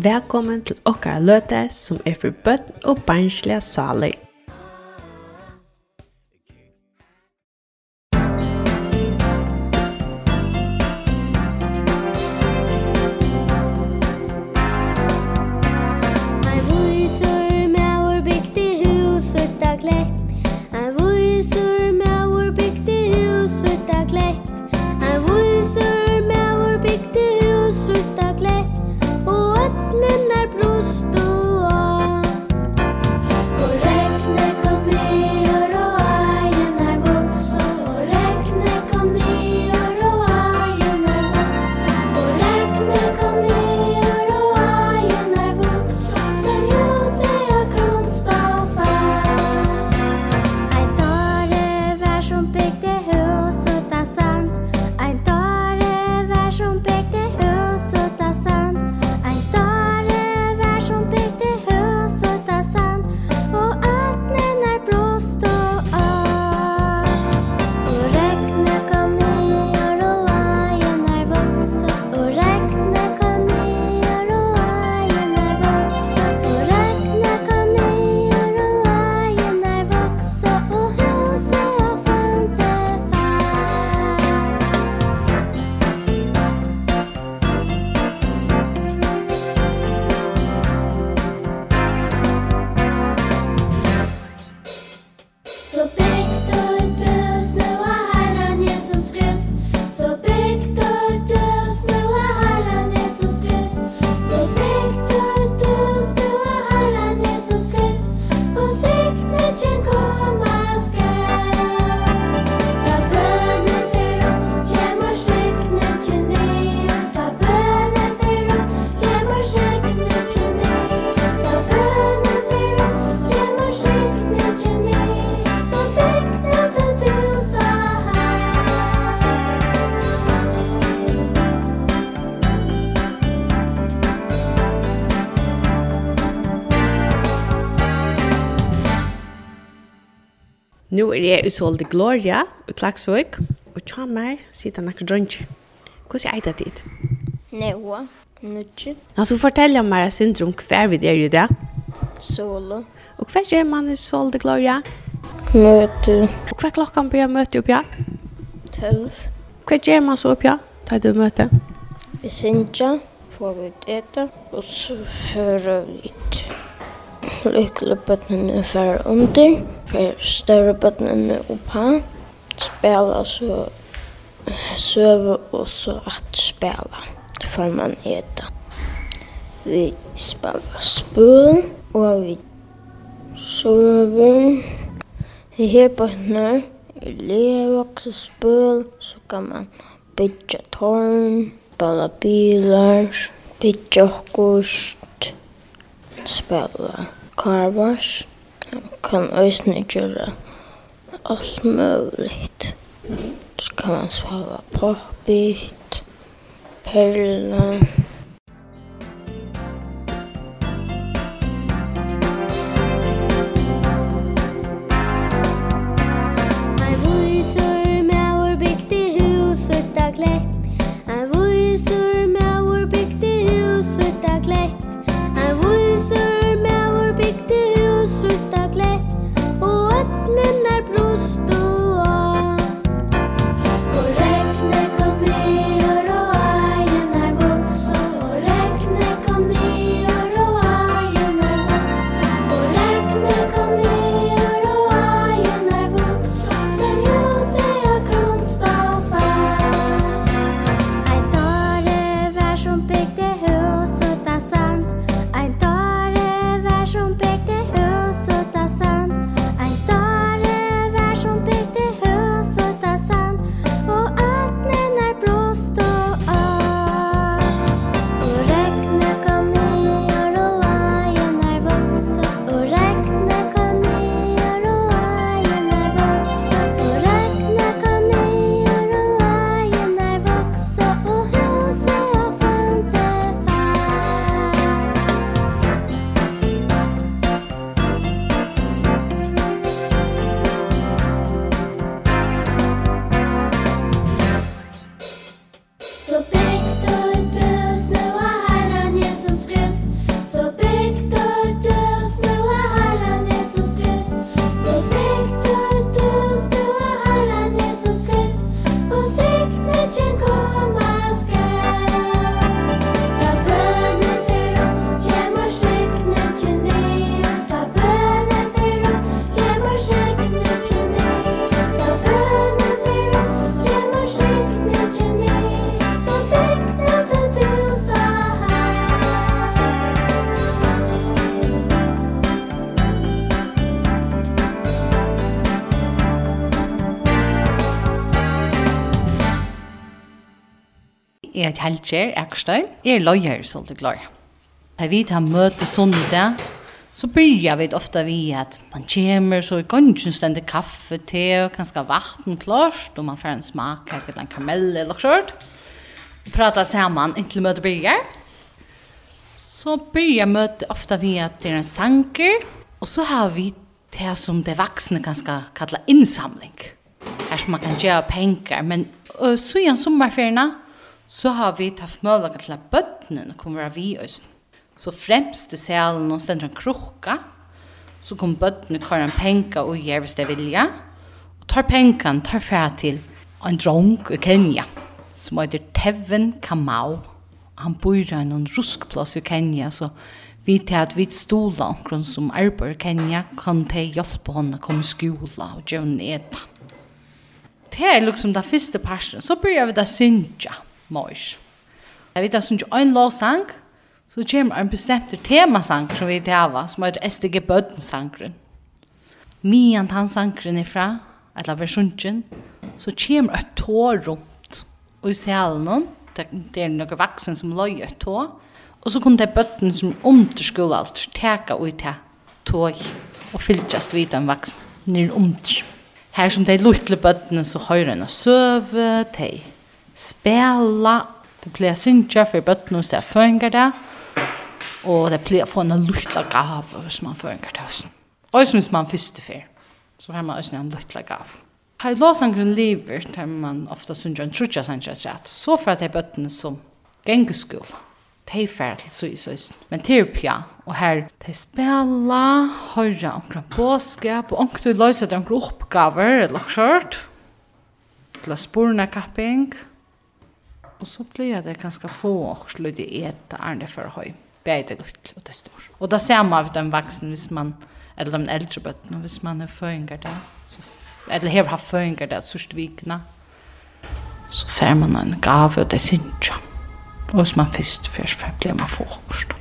Velkommen til okkara løte som er for bøtten og barnslige saler. Gustav. So Nå er jeg i Solde Gloria i Klagsvøk, og tja meg sitter nekker drønge. Hvordan er det dit? Nå, nødvendig. Nå, så fortell jeg meg syndrom hver vi er i det. Solo. Og hver er man i Solde Gloria? Møte. Og hver klokka blir jeg møte opp, ja? Tølv. Hva gjør man så opp, ja? Da du møte? Vi synger, får vi et og så hører vi ut. Lykkelig bøttene fer under, fer større bøttene oppa, spela så søve og så at spela, for man eta. Vi spela spøl, og vi søve. I her bøttene er levokse spøl, så kan man bytja tårn, spela bilar, bytja hokkost, spela kávas. Han kan øysene gjøre alt muligt. Så kan man svara popit, perla, er et helger, Ekstein, er løyer så det glår. Da vi tar møte sundag, så byrjar vi ofta vi at man kommer så i gongen stender kaffe, te og kanskje vatten klart, og man får en smak, av en karamell eller noe sånt. Vi prater sammen inntil møte byrjar. Så byrjar møte ofta vi at det er en sanker, og så har vi det som det vaksne kanskje kallar innsamling. Her som man kan gjøre penger, men og, så igjen sommerferierna så har vi tatt mulighet til at bøttene kommer av vi oss. Så fremst du ser alle noen stender en krukka, så kommer bøttene kvar en penka og gjør hvis det vilja, og tar penkan, tar fra til en dronk i Kenya, som heter Tevin Kamau. Han bor i en ruskplass i Kenya, så vi til at vi stola omkring som arbeider i Kenya, kan til hjelpe henne å komme i skola og gjøre henne etter. Det er liksom den første parten. Så börjar vi da synja mors. Jeg vet at som ikke en lovsang, så kommer en bestemt temasang som vi til som heter SDG Bøddensangren. Mian han sangren ifra, eller versjonen, så kommer et tår rundt. Og i salen, det er noen vaksen som løy et tår, og så kom det bøtten som underskole alt, teka ut til tår, og fylltjast vidt en vaksen, nir under. Her som de luttelig bøttene, så høyre en søve, teg spela. Det blir synkja for bøtten hos det føringer det. Og det blir å få en luttla gav hos man føringer det hos. Og hvis man første fyr, så har man også en luttla gav. Har låsangren lever, der man ofta synkja en trutja sannsja sett, Så for at det er bøtten som gengeskola. De fær til syysøysen. Men det er pja, og her de spela, høyra omkring påskap, og omkring løysa omkring oppgaver, eller kjørt, til å sporene kapping, og Og så blir det ganske få og slutt i et ærne for høy. Beide lutt og det står. Og da ser man av den vaksen hvis man, eller den eldre bøttene, hvis man er føringer der, så, eller har haft føringer der, sørst vikene, så får man en gave og det synes jeg. Og hvis man først først, blir man.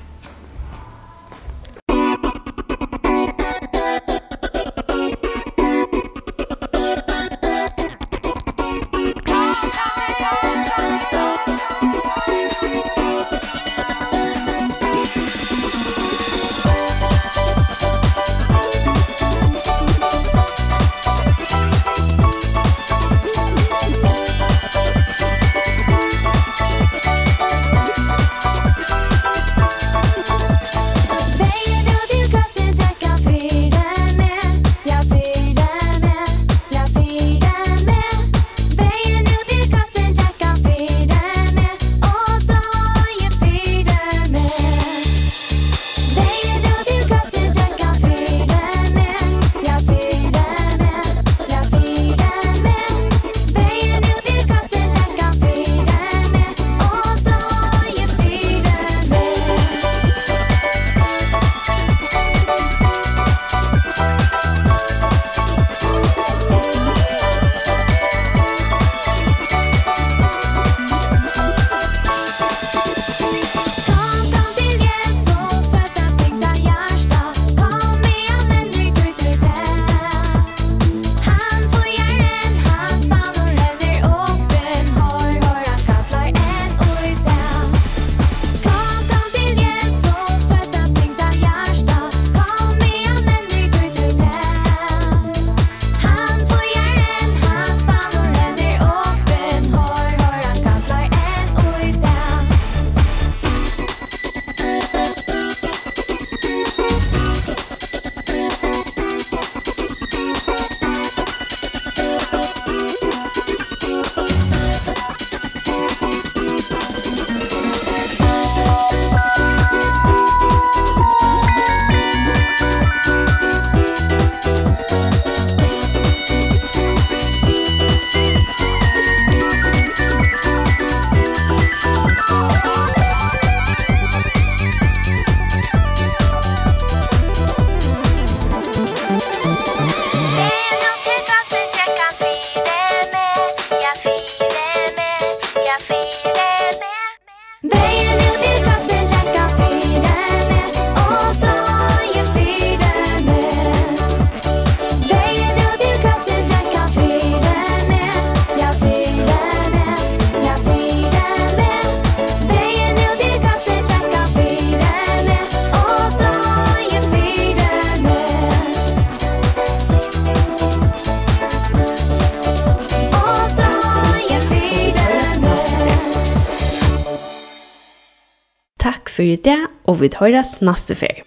Takk for i det, og vi høres neste ferie.